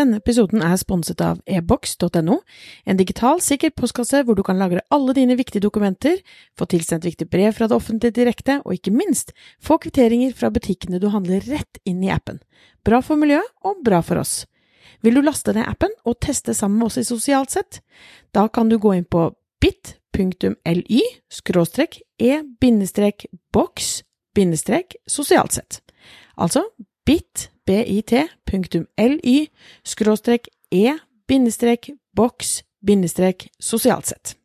Denne episoden er sponset av ebox.no, en digital, sikker postkasse hvor du kan lagre alle dine viktige dokumenter, få tilsendt viktige brev fra det offentlige direkte, og ikke minst få kvitteringer fra butikkene du handler rett inn i appen. Bra for miljøet og bra for oss. Vil du laste ned appen og teste sammen med oss i Sosialt sett? Da kan du gå inn på bit.ly skråstrek e-boks sosialt sett. Altså bit, bit.ly skråstrek e-boks sosialt sett.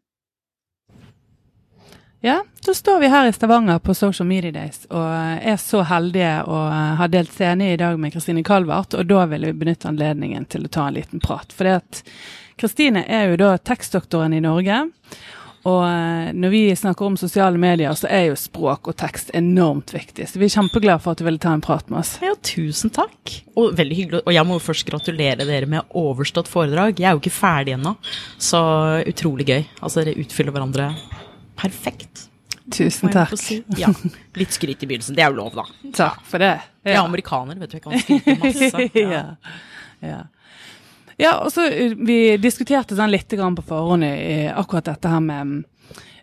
Ja, da står vi her i Stavanger på Social Media Days og er så heldige å ha delt scene i dag med Kristine Kalvart, og da vil vi benytte anledningen til å ta en liten prat. For Kristine er jo da tekstdoktoren i Norge, og eh, når vi snakker om sosiale medier, så er jo språk og tekst enormt viktig. Så vi er kjempeglade for at du ville ta en prat med oss. Ja, tusen takk. Og veldig hyggelig. Og jeg må jo først gratulere dere med overstått foredrag. Jeg er jo ikke ferdig ennå, så utrolig gøy. Altså, dere utfyller hverandre perfekt. Tusen takk. Si. Ja. Litt skryt i begynnelsen. Det er jo lov, da. Takk for det. Ja. Jeg er amerikaner, vet du. Jeg kan skryte masse. Ja. ja. Ja, og så eh, Vi diskuterte sånn litt på forhånd i akkurat dette her med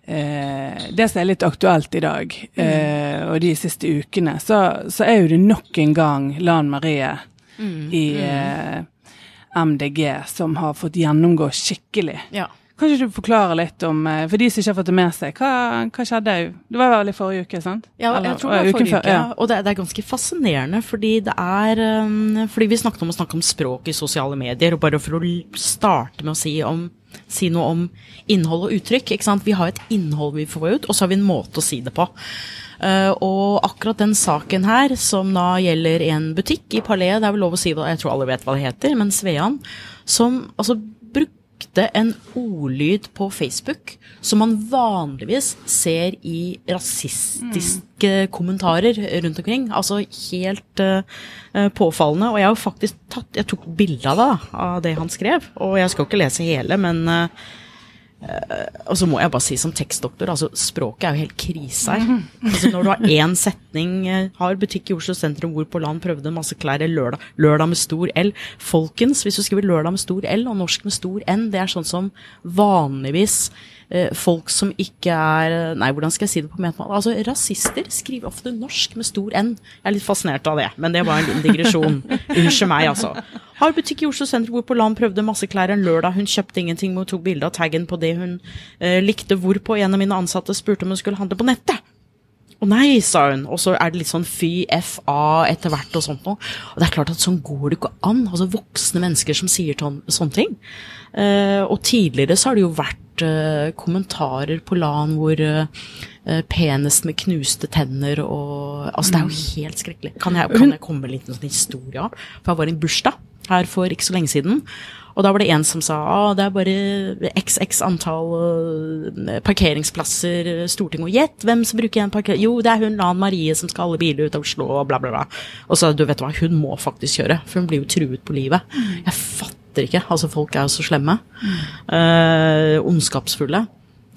eh, det som er litt aktuelt i dag, mm. eh, og de siste ukene, så, så, er jo det nok en gang Lan Marie mm. i mm. eh, MDG som har fått gjennomgå skikkelig. Ja. Kan ikke du forklare litt om, eh, for de som ikke har fått det med seg, hva, hva skjedde? Det var vel i forrige uke, sant? Ja, jeg tror det var forrige uke. Ja. Og det, det, er ganske fascinerende, fordi det er um, Fordi vi snakket om å snakke om språk i sosiale medier, og bare for å starte med å si, om, si noe om innhold og uttrykk. ikke sant? Vi har et innhold vi får ut, og så har vi en måte å si det på. Uh, og akkurat den saken her, som da gjelder en butikk i Palais, det er vel lov å si det, jeg tror alle vet hva det heter, men Svean, som altså brukte en ordlyd på Facebook som man vanligvis ser i rasistiske mm. kommentarer rundt omkring. Altså helt uh, påfallende. Og jeg har faktisk tatt Jeg tok bilde av det, av det han skrev. Og jeg skal ikke lese hele, men uh, og så må jeg bare si som tekstdoktor, altså språket er jo helt krise her. Altså, når du har én setning, uh, har butikk i Oslo sentrum hvor på land prøvde masse klær lørdag, lørdag med stor L. Folkens, hvis du skriver lørdag med stor L og norsk med stor N, det er sånn som vanligvis Eh, folk som ikke er Nei, hvordan skal jeg si det på metmål? Altså, rasister skriver ofte norsk med stor N. Jeg er litt fascinert av det, men det var en liten digresjon. Unnskyld meg, altså. Har butikk i Oslo sentrum hvor på land prøvde masse klær en lørdag. Hun kjøpte ingenting, men hun tok bilde av taggen på det hun eh, likte. Hvorpå en av mine ansatte spurte om hun skulle handle på nettet. Å nei, sa hun. Og så er det litt sånn fy, fa etter hvert og sånt noe. Og det er klart at sånn går det ikke an. Altså voksne mennesker som sier sånne ting. Uh, og tidligere så har det jo vært uh, kommentarer på LAN hvor uh, penest med knuste tenner og Altså, det er jo helt skrekkelig. Kan jeg, kan jeg komme med en liten sånn historie? For jeg var i en bursdag her for ikke så lenge siden. Og da var det en som sa at ah, det er bare XX antall uh, parkeringsplasser Stortinget. Og gjett hvem som bruker en parkering... Jo, det er hun Lan Marie som skal alle biler ut av Oslo, og bla, bla, bla. Og så, du vet hva, hun må faktisk kjøre, for hun blir jo truet på livet. Mm. Jeg fatter ikke. Altså, folk er jo så slemme. Øh, ondskapsfulle.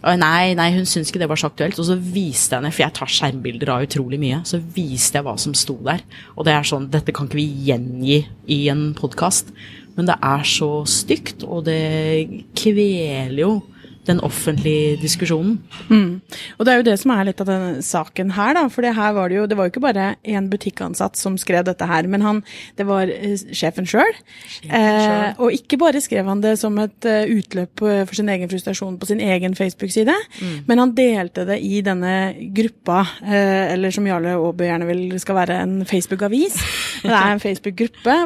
Nei, nei, hun syntes ikke det var så aktuelt. Og så viste jeg henne, for jeg tar skjermbilder av utrolig mye, så viste jeg hva som sto der. Og det er sånn, dette kan ikke vi gjengi i en podkast. Men det er så stygt, og det kveler jo den offentlige diskusjonen. Mm. Og det er jo det som er litt av denne saken her, da. For det her var det jo Det var jo ikke bare én butikkansatt som skrev dette her, men han Det var uh, sjefen sjøl. Eh, og ikke bare skrev han det som et uh, utløp for sin egen frustrasjon på sin egen Facebook-side, mm. men han delte det i denne gruppa, uh, eller som Jarle Aabø gjerne vil skal være en Facebook-avis. det er en Facebook-gruppe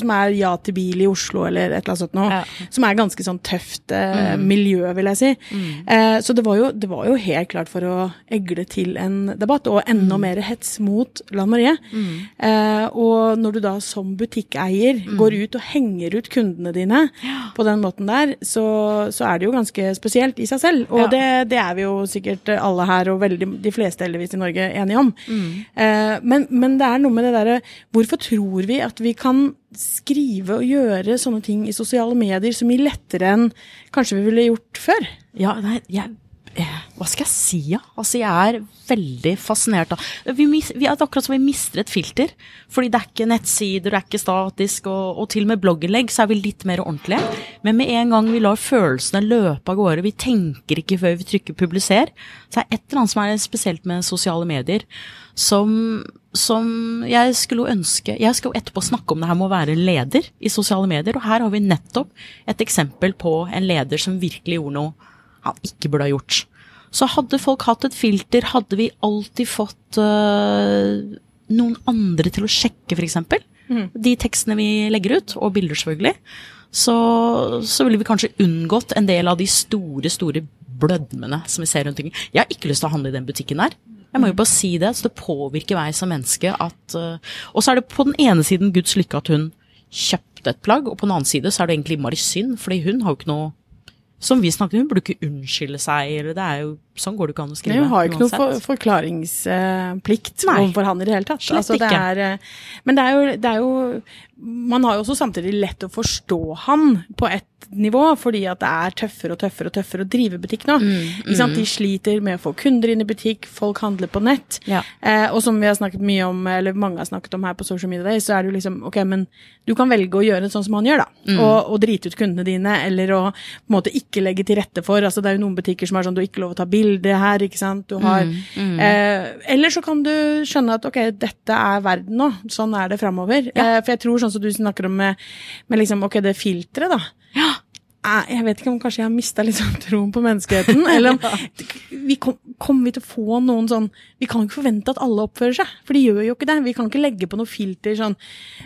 som er Ja til bil i Oslo, eller et eller annet sånt noe. Ja. Som er ganske sånn tøft mm. miljø, vil jeg si. Mm. Eh, så det var, jo, det var, jo, helt klart for å egle til en debatt, og enda mm. mer hets mot Lan Marie. Mm. Eh, og når du da som butikkeier mm. går ut og henger ut kundene dine ja. på den måten der, så, så, er det jo ganske spesielt i seg selv. Og ja. det, det, er vi jo sikkert alle her, og veldig, de fleste heldigvis i Norge, enige om. Mm. Eh, men, men, det er noe med det derre Hvorfor tror vi at vi kan skrive og gjøre sånne ting i sosiale medier så mye lettere enn kanskje vi ville gjort før? Ja, nei, jeg, hva skal jeg si, ja? Altså, jeg er veldig fascinert av vi, vi er akkurat som vi mister et filter. Fordi det er ikke nettsider, det er ikke statisk, og, og til og med blogginnlegg så er vi litt mer ordentlige. Men med en gang vi lar følelsene løpe av gårde, vi tenker ikke før vi trykker 'publiser', så er det et eller annet som er spesielt med sosiale medier, som, som jeg skulle ønske Jeg skal jo etterpå snakke om det her med å være leder i sosiale medier, og her har vi nettopp et eksempel på en leder som virkelig gjorde noe han ikke burde ha gjort. Så hadde folk hatt et filter, hadde vi alltid fått uh, noen andre til å sjekke, f.eks. Mm. De tekstene vi legger ut, og bilder selvfølgelig. Så, så ville vi kanskje unngått en del av de store, store blødmene som vi ser rundt omkring. Jeg har ikke lyst til å handle i den butikken der. Jeg må jo bare si det, så det påvirker meg som menneske at uh, Og så er det på den ene siden Guds lykke at hun kjøpte et plagg, og på den annen side så er det egentlig innmari synd, fordi hun har jo ikke noe som vi snakket om, hun burde ikke unnskylde seg, eller det er jo Sånn går det ikke an å skrive. Hun har jo ikke noen for, forklaringsplikt uh, overfor han i det hele tatt. Slett altså, det ikke. Er, uh, men det er, jo, det er, jo, Man har jo også samtidig lett å forstå han på et nivå, fordi at det er tøffere og tøffere og tøffere å drive butikk nå. Mm, mm. De sliter med å få kunder inn i butikk, folk handler på nett. Ja. Eh, og som vi har snakket mye om, eller mange har snakket om her på Social Media Day, så er det jo liksom Ok, men du kan velge å gjøre det sånn som han gjør, da. Mm. Og, og, drite ut kundene dine, eller å på en måte ikke legge til rette for. altså Det er jo noen butikker som er sånn du har ikke lov å ta bilde her, ikke sant. Du har mm, mm. Eh, Eller så kan du skjønne at ok, dette er verden nå. Sånn er det framover. Ja. Eh, for jeg tror sånn som du snakker om med, med liksom, ok, det filteret, da. Ja. Jeg vet ikke om kanskje jeg har mista litt sånn troen på menneskeheten. Eller om vi kom, Kommer vi til å få noen sånn Vi kan ikke forvente at alle oppfører seg, for de gjør jo ikke det. Vi kan ikke legge på noe filter sånn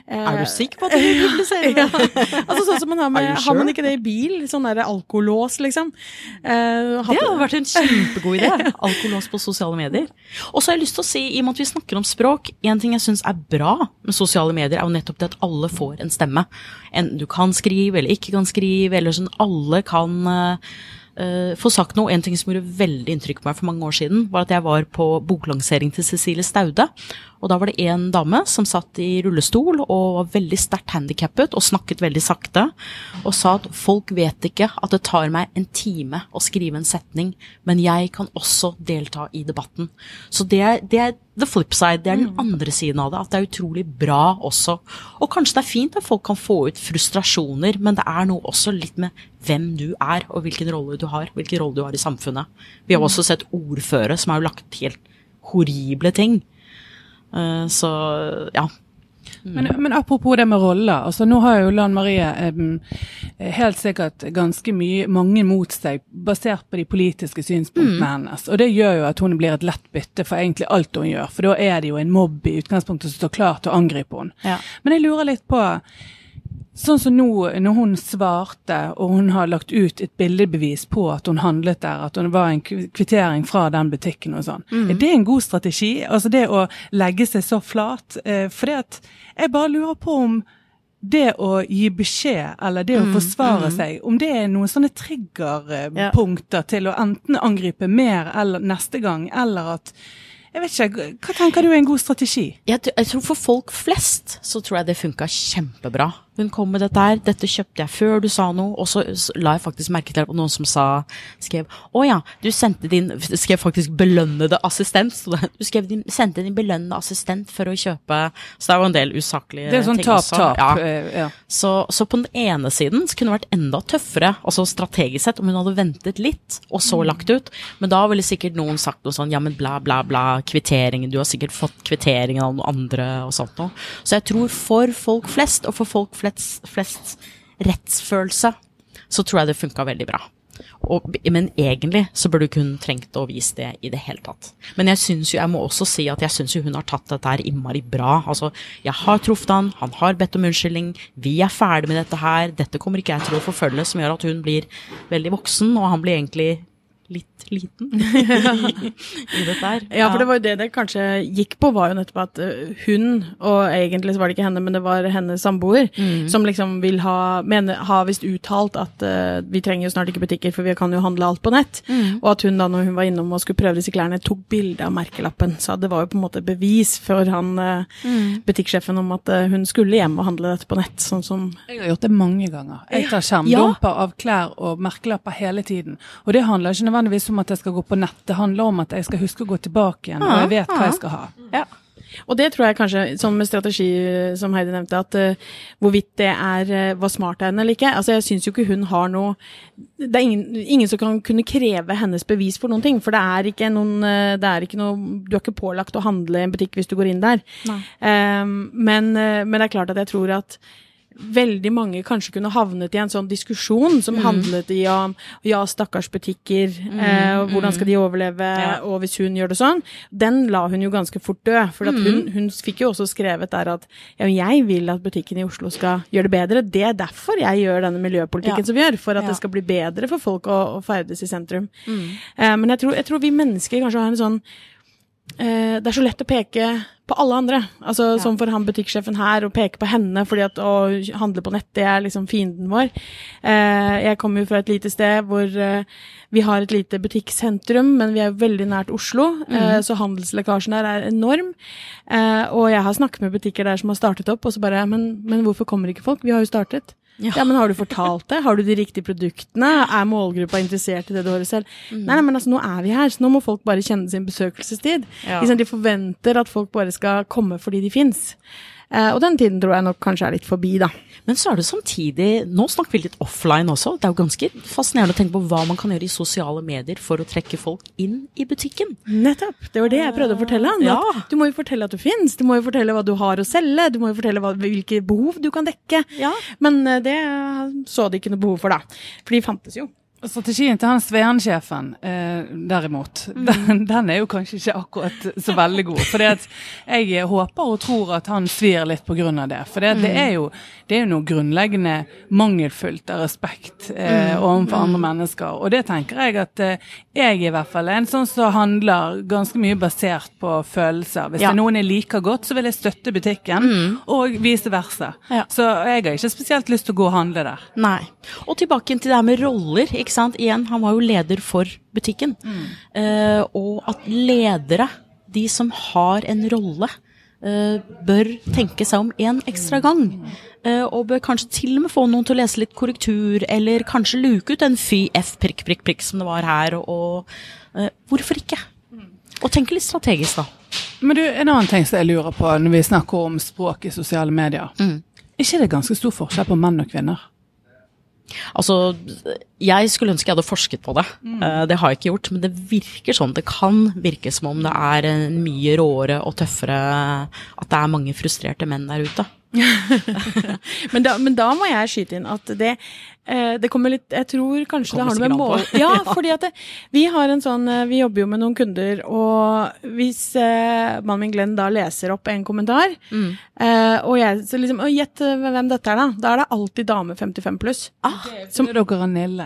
eh, Er du sikker på at du publiserer det? ja. Altså sånn som man har med Har man ikke det i bil? Sånn derre alkolås, liksom. Eh, det hadde vært en kjempegod idé. Alkolås på sosiale medier. Og så har jeg lyst til å si, i og med at vi snakker om språk, en ting jeg syns er bra med sosiale medier, er jo nettopp det at alle får en stemme. Enten du kan skrive eller ikke kan skrive, eller sånn alle kan uh, få sagt noe. En ting som gjorde veldig inntrykk på meg for mange år siden, var at jeg var på boklansering til Cecilie Staude. Og da var det en dame som satt i rullestol og var veldig sterkt handikappet og snakket veldig sakte. Og sa at folk vet ikke at det tar meg en time å skrive en setning, men jeg kan også delta i debatten. Så det er, det er the flip side. Det er den mm. andre siden av det. At det er utrolig bra også. Og kanskje det er fint at folk kan få ut frustrasjoner, men det er noe også litt med hvem du er, og hvilken rolle du har. Hvilken rolle du har i samfunnet. Vi har mm. også sett ordførere som har lagt helt horrible ting. Eh, så ja. Men, men, apropos det med roller. altså Nå har jo Lan Marie eh, helt sikkert ganske mye, mange mot seg, basert på de politiske synspunktene mm. hennes. Og det gjør jo at hun blir et lett bytte for egentlig alt hun gjør. For da er det jo en mobb i utgangspunktet som står klar til å angripe henne. Ja. Men jeg lurer litt på Sånn som nå, når hun svarte, og hun har lagt ut et bildebevis på at hun handlet der, at hun var en kvittering fra den butikken og sånn. Mm. Er det en god strategi? Altså det å legge seg så flat? Eh, for det at jeg bare lurer på om det å gi beskjed, eller det å mm, forsvare mm. seg, om det er noen sånne triggerpunkter ja. til å enten angripe mer eller neste gang, eller at jeg vet ikke, Hva tenker du er en god strategi? Jeg, jeg tror For folk flest så tror jeg det funka kjempebra. Hun kom med dette her, dette kjøpte jeg før du sa noe, og så la jeg faktisk merke til noen som sa, skrev å ja, du sendte din skrev faktisk belønnede assistent. Du skrev din, sendte din belønnede assistent for å kjøpe Så det er jo en del usaklige ting sånn tap, også. Tap, ja. Eh, ja. Så, så, på den ene siden så kunne det vært enda tøffere, altså strategisk sett, om hun hadde ventet litt, og så mm. lagt ut. Men da ville sikkert noen sagt noe sånn ja, men bla, bla, bla, kvitteringen, du har sikkert fått kvitteringen av noen andre og sånt noe. Så jeg tror for folk flest, og for folk flest flest, flest rettsfølelse, så tror jeg det funka veldig bra. Og, men egentlig så burde kun trengt å vise det i det hele tatt. Men jeg syns jo, jeg må også si at jeg syns jo hun har tatt dette her innmari bra. Altså, jeg har truffet han, han har bedt om unnskyldning, vi er ferdig med dette her, dette kommer ikke jeg til å forfølge, som gjør at hun blir veldig voksen, og han blir egentlig litt liten i dette her. Ja, for det var jo det det kanskje gikk på, var jo nettopp at eh, hun, og egentlig så var det ikke henne, men det var hennes samboer, mm. som liksom vil ha mener, har visst uttalt at uh, vi trenger jo snart ikke butikker, for vi kan jo handle alt på nett. Mm. Og at hun da, når hun var innom og skulle prøve disse klærne, tok bilde av merkelappen. Så det var jo på en måte bevis for han uh, mm. butikksjefen om at uh, hun skulle hjem og handle dette på nett, sånn som Jeg har gjort det mange ganger. Jeg tar skjermdumper ja. av klær og merkelapper hele tiden. Og det handler ikke nødvendigvis om at jeg skal gå på nett. Det handler om at jeg skal huske å gå tilbake igjen, og jeg vet hva jeg skal ha. Ja. Og det tror jeg kanskje, med strategi som Heidi nevnte, at uh, hvorvidt det er uh, var smart av henne eller ikke Altså, jeg syns jo ikke hun har noe Det er ingen, ingen, som kan kunne kreve hennes bevis for noen ting. For det er ikke noen uh, det er ikke noe Du er ikke pålagt å handle i en butikk hvis du går inn der. Um, men, men det er klart at jeg tror at veldig mange kanskje kunne havnet i en sånn diskusjon som mm. handlet i om ja, stakkars butikker, mm, eh, hvordan skal de mm. overleve, ja. og hvis hun gjør det sånn. Den la hun jo ganske fort dø. For mm. hun, hun, fikk jo også skrevet der at ja, jeg vil at butikken i Oslo skal gjøre det bedre. Det er derfor jeg gjør denne miljøpolitikken ja. som vi gjør, for at det skal bli bedre for folk å, å ferdes i sentrum. Mm. Eh, men jeg tror, jeg tror vi mennesker kanskje har en sånn eh, det er så lett å peke på alle andre. Altså ja. Som for han butikksjefen her, å peke på henne fordi at å handle på nett, det er liksom fienden vår. Eh, jeg kommer jo fra et lite sted hvor eh, vi har et lite butikksentrum, men vi er veldig nært Oslo, mm. så handelslekkasjen der er enorm. Eh, og jeg har snakket med butikker der som har startet opp, og så bare men, men hvorfor kommer ikke folk? Vi har jo startet. Ja. ja. men Har du fortalt det? Har du de riktige produktene? Er målgruppa interessert i det du hører selv? Mm. Nei, nei, men altså, nå er vi her, så nå må folk bare kjenne sin besøkelsestid. Ja. De forventer at folk bare skal komme fordi de fins. Eh, og den tiden tror jeg nok kanskje er litt forbi, da. Men så er det samtidig Nå snakker vi litt offline også. Det er jo ganske fascinerende å tenke på hva man kan gjøre i sosiale medier for å trekke folk inn i butikken. Nettopp. Det var det jeg prøvde å fortelle. Ja. Du må jo fortelle at du fins. Du må jo fortelle hva du har å selge. Du må jo fortelle hva, hvilke behov du kan dekke. Ja. Men eh, det så de ikke noe behov for, da. For de fantes jo. Strategien til han Svean-sjefen, eh, derimot, mm. den, den, er jo kanskje ikke akkurat så veldig god. For jeg håper og tror at han svir litt av det. For det, mm. det, er, jo, det er, jo, noe grunnleggende mangelfullt av respekt eh, mm. overfor andre mm. mennesker. Og det tenker jeg at eh, jeg i hvert fall er en sånn som handler ganske mye basert på følelser. Hvis ja. det er noen jeg liker godt, så vil jeg støtte butikken, mm. og vice versa. Ja. Så jeg har ikke spesielt lyst til å gå og handle der. Nei. Og tilbake til det her med roller. ikke sant? Igjen, han var jo leder for butikken. Mm. Eh, og at ledere, de som har en rolle, eh, bør tenke seg om en ekstra gang. Uh, og bør kanskje til og med få noen til å lese litt korrektur, eller kanskje luke ut en fy f prikk, prikk, prikk som det var her. Og, hvorfor ikke? Og tenke litt strategisk, da. Men du, En annen ting som jeg lurer på når vi snakker om språk i sosiale medier. Mm. Er ikke det ganske stor forskjell på menn og kvinner? Altså, jeg skulle ønske jeg hadde forsket på det. Mm. Uh, det har jeg ikke gjort, men det virker sånn. Det kan virke som om det er mye råere og tøffere At det er mange frustrerte menn der ute. men, da, men, da, må jeg skyte inn at det, eh, det kommer litt Jeg tror kanskje det, det har noe med mål Ja, fordi at det, vi har en sånn eh, Vi jobber jo med noen kunder, og hvis eh, mannen min Glenn da leser opp en kommentar, mm. eh, og jeg så liksom Gjett hvem dette er, da. Da er det alltid dame 55 pluss. Ah, som dere er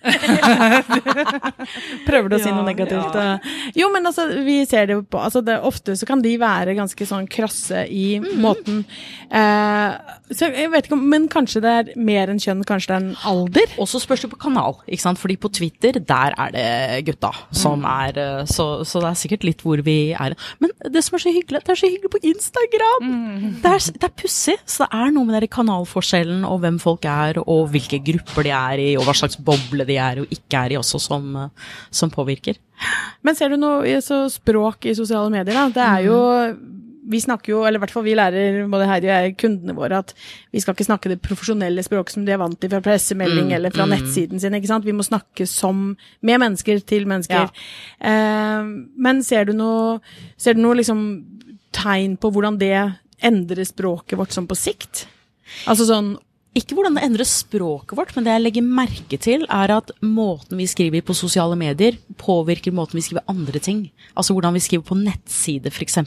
Prøver du å si noe negativt? Ja. Jo, men altså, vi ser det jo på altså det, Ofte så kan de være ganske sånn krasse i mm måten. Eh, så jeg vet ikke om Men kanskje det er mer enn kjønn, kanskje det er en alder? Og så spørs det på kanal, ikke sant. Fordi på Twitter, der er det gutta som mm. er eh, så, så, det er sikkert litt hvor vi er. Men det som er så hyggelig, det er så hyggelig på Instagram! Mm. Det er, det er pussig. Så det er noe med den kanalforskjellen og hvem folk er, og hvilke grupper de er i, og hva slags boble de er og ikke er i også, som, som påvirker. Men ser du noe så språk i sosiale medier, da? Det er jo vi snakker jo, eller i hvert fall vi lærer både Heidi og jeg, kundene våre, at vi skal ikke snakke det profesjonelle språket som de er vant til fra pressemelding mm, eller fra mm. nettsiden sin. ikke sant? Vi må snakke som med mennesker til mennesker. Ja. Eh, men ser du noe, ser du noe liksom tegn på hvordan det endrer språket vårt sånn på sikt? Altså sånn ikke hvordan det endrer språket vårt, men det jeg legger merke til, er at måten vi skriver på sosiale medier, påvirker måten vi skriver andre ting. Altså hvordan vi skriver på nettside, f.eks.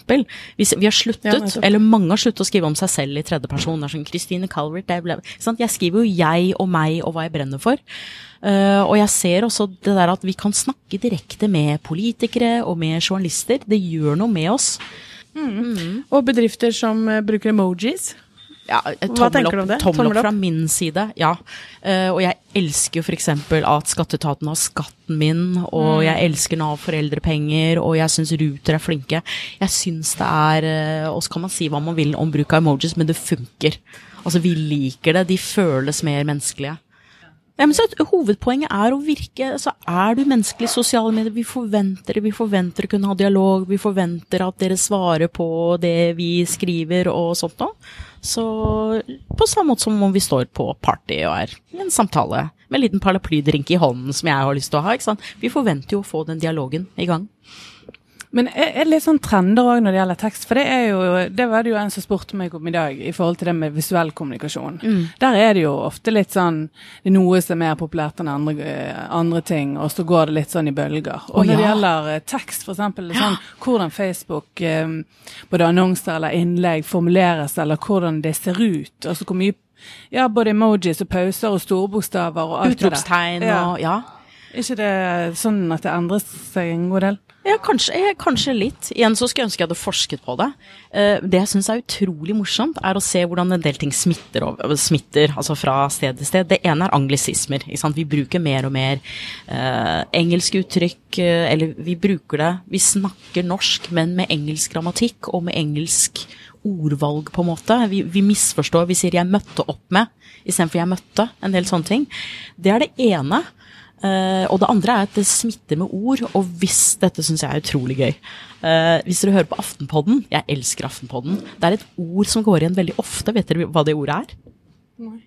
Hvis vi har sluttet, ja, eller mange har sluttet å skrive om seg selv i tredjeperson. Det er sånn Christine Calvert, Jeg skriver jo jeg og meg og hva jeg brenner for. Uh, og jeg ser også det der at vi kan snakke direkte med politikere og med journalister. Det gjør noe med oss. Mm. Mm. Og bedrifter som uh, bruker emojis. Ja, du om det? Tommel opp fra min side, ja. Uh, og jeg elsker jo f.eks. at Skatteetaten har skatten min, og mm. jeg elsker Nav foreldrepenger, og jeg syns Ruter er flinke. Jeg syns det er uh, Og så kan man si hva man vil om bruk av emojis, men det funker. Altså, vi liker det. De føles mer menneskelige. Ja, men så Hovedpoenget er å virke så Er du menneskelig i sosiale medier? Vi forventer det, vi forventer å kunne ha dialog, vi forventer at dere svarer på det vi skriver og sånt noe. Så på samme måte som om vi står på party og er i en samtale med en liten paraplydrink i hånden som jeg har lyst til å ha. ikke sant? Vi forventer jo å få den dialogen i gang. Men er det litt sånn trender òg når det gjelder tekst? For det er jo, det var det jo en som spurte meg om i dag, i forhold til det med visuell kommunikasjon. Mm. Der er det jo ofte litt sånn Det er noe som er mer populært enn andre, andre ting, og så går det litt sånn i bølger. Og oh, når ja. det gjelder eh, tekst, eksempel, sånn, hvordan Facebook, eh, både annonser eller innlegg, formuleres, eller hvordan det ser ut, altså hvor mye ja, både emojis og pauser og storebokstaver og alt det der. Utropstegn og ja. Er ikke det sånn at det endres seg en god del? Ja, kanskje, kanskje, litt. Igjen så skulle jeg ønske jeg hadde forsket på det. Uh, det jeg syns er utrolig morsomt, er å se hvordan en del ting smitter, smitter altså fra sted til sted. Det ene er anglisismer. Vi bruker mer og mer eh, engelske uttrykk, uh, eller vi bruker det Vi snakker norsk, men med engelsk grammatikk og med engelsk ordvalg, på en måte. Vi, vi misforstår. Vi sier 'jeg møtte opp med' istedenfor 'jeg møtte'. En del sånne ting. Det er det ene. Uh, og det andre er at det smitter med ord, og hvis Dette syns jeg er utrolig gøy. Uh, hvis dere hører på Aftenpodden, jeg elsker Aftenpodden, det er et ord som går igjen veldig ofte. Vet dere hva det ordet er? Nei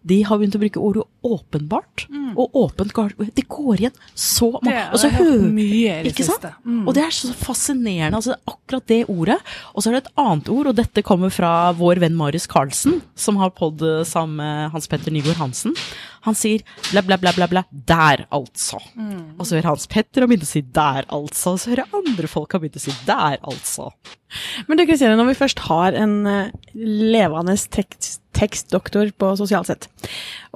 de har begynt å bruke ordet åpenbart. Mm. Og åpent Det går igjen så mange Og så hører mye i det ikke siste. Mm. Og det er så fascinerende. altså Akkurat det ordet. Og så er det et annet ord, og dette kommer fra vår venn Marius Carlsen, som har podd sammen med Hans Petter Nygaard Hansen. Han sier bla, bla, bla, bla, bla. Der, altså. Mm. Og så hører Hans Petter og begynner å si der, altså. Og så hører andre folk har begynt å si der, altså. Men du Kristine, når vi først har en uh, levende tekst tekstdoktor på sosialt sett.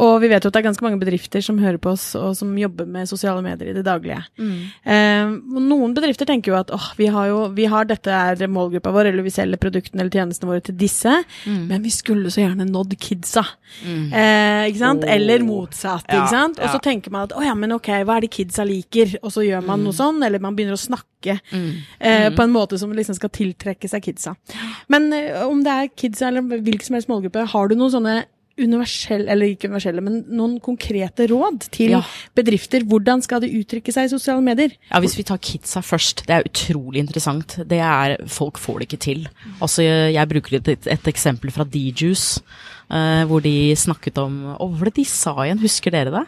Og vi vet jo at det er ganske mange bedrifter som hører på oss, og som jobber med sosiale medier i det daglige. Mm. Eh, noen bedrifter tenker jo at åh, vi har jo vi har dette er målgruppa vår, eller vi selger produktene eller tjenestene våre til disse, mm. men vi skulle så gjerne nådd kidsa. Mm. Eh, ikke sant? Oh. Eller motsatt, ja, ikke sant? Og så ja. tenker man at å ja, men ok, hva er det kidsa liker? Og så gjør man mm. noe sånn, eller man begynner å snakke mm. eh, mm. på en måte som liksom skal tiltrekke seg kidsa. Men eh, om det er kidsa eller hvilken som helst målgruppe, har du noen sånne universelle, eller ikke universelle, men noen konkrete råd til ja. bedrifter? Hvordan skal de uttrykke seg i sosiale medier? Ja, Hvis vi tar kidsa først, det er utrolig interessant. Det er, Folk får det ikke til. Altså, Jeg, bruker et, et, eksempel fra D-Juice, uh, hvor de snakket om Å, hva var det de sa igjen? Husker dere det?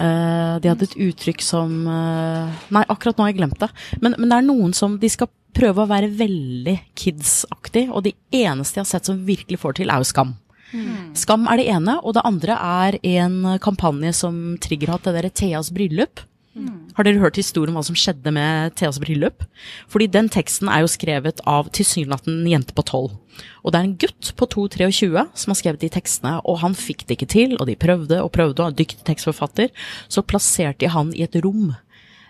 Uh, de hadde et uttrykk som uh, Nei, akkurat nå har jeg glemt det. Men, men, det er noen som De skal prøve å være veldig kids-aktig, og de eneste jeg har sett som virkelig får til, er jo Skam. Mm. Skam er det ene, og det andre er en kampanje som Trigger det derre Theas bryllup. Mm. Har dere hørt historien om hva som skjedde med Theas bryllup? Fordi den teksten er jo skrevet av tilsynelatende en jente på tolv. Og det er en gutt på 2-23 som har skrevet de tekstene, og han fikk det ikke til, og de prøvde og prøvde, og en dyktig tekstforfatter. Så plasserte de han i et rom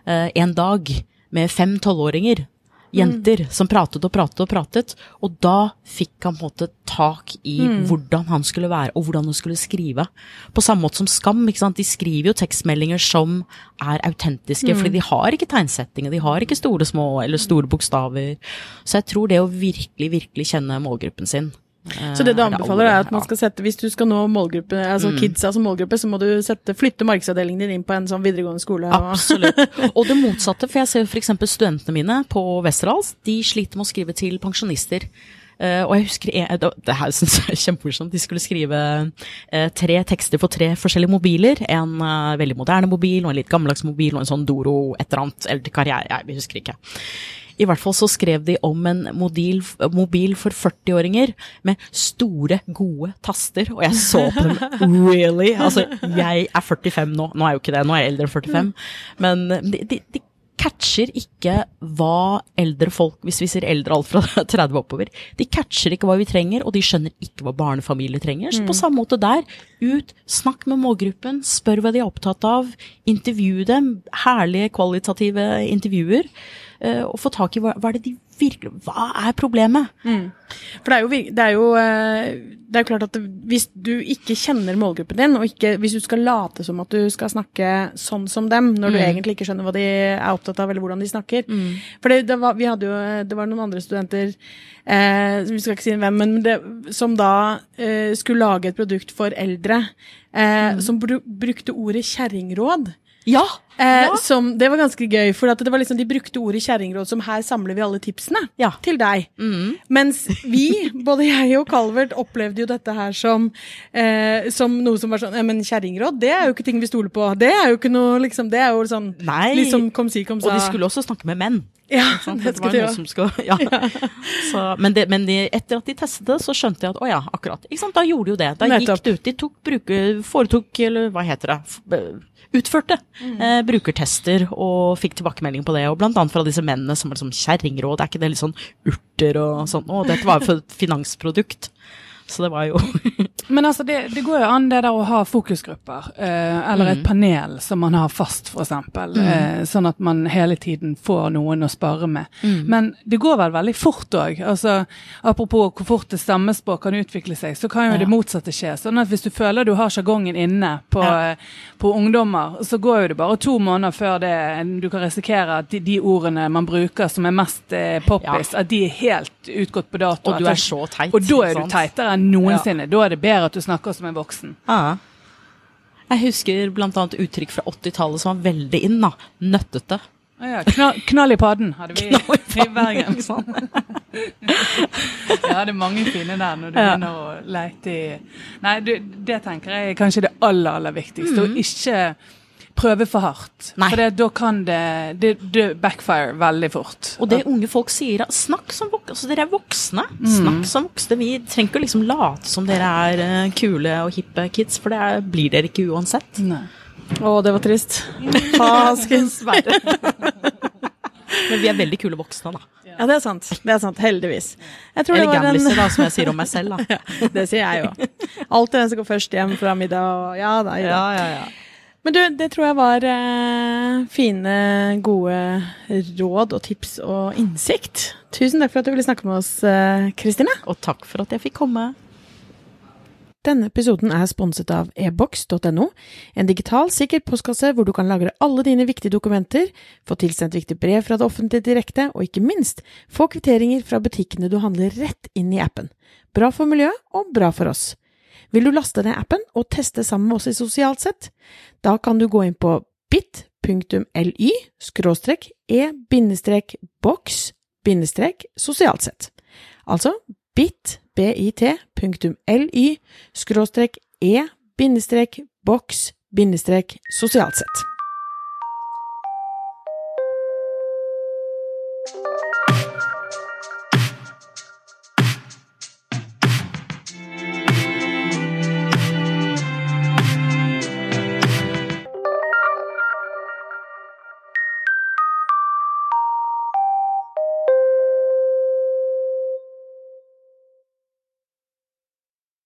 eh, en dag med fem tolvåringer jenter mm. som pratet og pratet og pratet. Og da fikk han på en måte tak i mm. hvordan han skulle være, og hvordan han skulle skrive. På samme måte som Skam. De skriver jo tekstmeldinger som er autentiske, mm. fordi de har ikke tegnsettinger, de har ikke store små eller store bokstaver. Så jeg tror det å virkelig, virkelig kjenne målgruppen sin så det du anbefaler er at man skal sette, hvis du skal nå målgruppe, altså mm. kidsa som målgruppe, så må du sette, flytte markedsavdelingen din inn på en sånn videregående skole. Og... Absolutt. Og det motsatte, for jeg ser f.eks. studentene mine på Westerdals, de sliter med å skrive til pensjonister. Uh, og jeg husker det, her synes jeg er kjempemorsomt. De skulle skrive uh, tre tekster for tre forskjellige mobiler. En veldig moderne mobil, og en litt gammeldags mobil, og en sånn Doro et eller annet. Eller karriere, jeg husker ikke. I hvert fall så skrev de om en mobil, mobil for 40-åringer med store, gode taster, og jeg så på dem really. Altså, jeg er 45 nå, nå er jeg jo ikke det, nå er jeg eldre enn 45, men de, de, de catcher ikke hva eldre folk, hvis vi sier eldre alt fra 30 oppover, de catcher ikke hva vi trenger, og de skjønner ikke hva barnefamilier trenger. Så på mm. samme måte der, ut, snakk med målgruppen, spør hva de er opptatt av, intervju dem, herlige kvalitative intervjuer. uh, og få tak i hva, hva, er det de virkelig Hva er problemet? Mm. For det er, jo, det, er jo, det er jo klart at hvis du ikke kjenner målgruppen din, og ikke, hvis du skal late som at du skal snakke sånn som dem, når mm. du egentlig ikke skjønner hva de er opptatt av, eller hvordan de snakker mm. For det, det, var, vi hadde jo, det var noen andre studenter, eh, vi skal ikke si hvem, men det, som da eh, skulle lage et produkt for eldre, eh, mm. som brukte ordet kjerringråd. Ja, eh. Som, det var ganske gøy, for det var liksom, de brukte ordet kjerringråd som 'her samler vi alle tipsene' ja. til deg. Mm. Mens vi, både jeg og Calvert, opplevde jo dette her som, eh, som noe som var sånn ja, Men kjerringråd, det er jo ikke ting vi stoler på. Det er jo ikke noe liksom, Det er jo sånn Nei. liksom kom si, kom sa. Og de skulle også snakke med menn. Ja, det, det var noe som ja. Så, men, det, men de, etter at de testet det, så skjønte jeg at å ja, akkurat. Da gjorde de jo det. Da gikk det ut. De tok, bruke, foretok, eller hva heter det, utførte mm. eh, brukertester og fikk tilbakemelding på det. Og blant annet fra disse mennene som var liksom kjerringråd, er ikke det litt sånn urter og sånn? Å, dette var jo for et finansprodukt. Så det var jo Men altså, det, det, går jo an det der å ha fokusgrupper, eh, eller mm. et panel som man har fast, f.eks. Mm. Eh, sånn at man hele tiden får noen å spare med. Mm. Men det går vel veldig fort òg. Altså, apropos hvor fort det stammespråk kan utvikle seg, så kan jo ja. det motsatte skje. Sånn at hvis du føler du har sjargongen inne på, ja. på, ungdommer, så går jo det bare to måneder før det du kan risikere at de, de ordene man bruker som er mest eh, poppis, ja. at de er helt utgått på dato. Og du er så teit. Og da er du teitere enn noensinne. Da er det bedre at du snakker som en voksen. Ja. Jeg husker bl.a. uttrykk fra 80-tallet som var veldig inn. da. Nøttete. Ah, ja. knall, knall, i padden hadde vi i, i Bergen. jeg hadde mange fine der når du ja. begynner å leite i Nei, du, det tenker jeg er kanskje det aller, aller viktigste. Mm. Å ikke prøve for hardt. Nei. For det, da kan det, det, det, backfire veldig fort. Og det unge folk sier, snakk som voksne. Altså, dere er voksne. Mm. Snakk som voksne. Vi trenger ikke liksom late som dere er uh, kule og hippe kids, for det er, blir dere ikke uansett. Nei. Å, det var trist. Faskens verre. Men vi er veldig kule voksne, da. Ja, det er sant. Det er sant, Heldigvis. Jeg tror Eller gamliser, en... da, som jeg sier om meg selv, da. ja, det sier jeg jo. Alltid den som går først hjem fra middag og ja da. Ja, ja, ja. Men du, det tror jeg var eh, fine, gode råd og tips og innsikt. Tusen takk for at du ville snakke med oss, eh, Kristine. Og takk for at jeg fikk komme. Denne episoden er sponset av ebox.no, en digital, sikker postkasse hvor du kan lagre alle dine viktige dokumenter, få tilsendt viktige brev fra det offentlige direkte, og ikke minst få kvitteringer fra butikkene du handler rett inn i appen. Bra for miljøet og bra for oss. Vil du laste ned appen og teste sammen med oss i Sosialt sett? Da kan du gå inn på bit.ly skråstrek e-boks sosialt sett. Altså bit.ly skråstrek e-boks sosialt sett.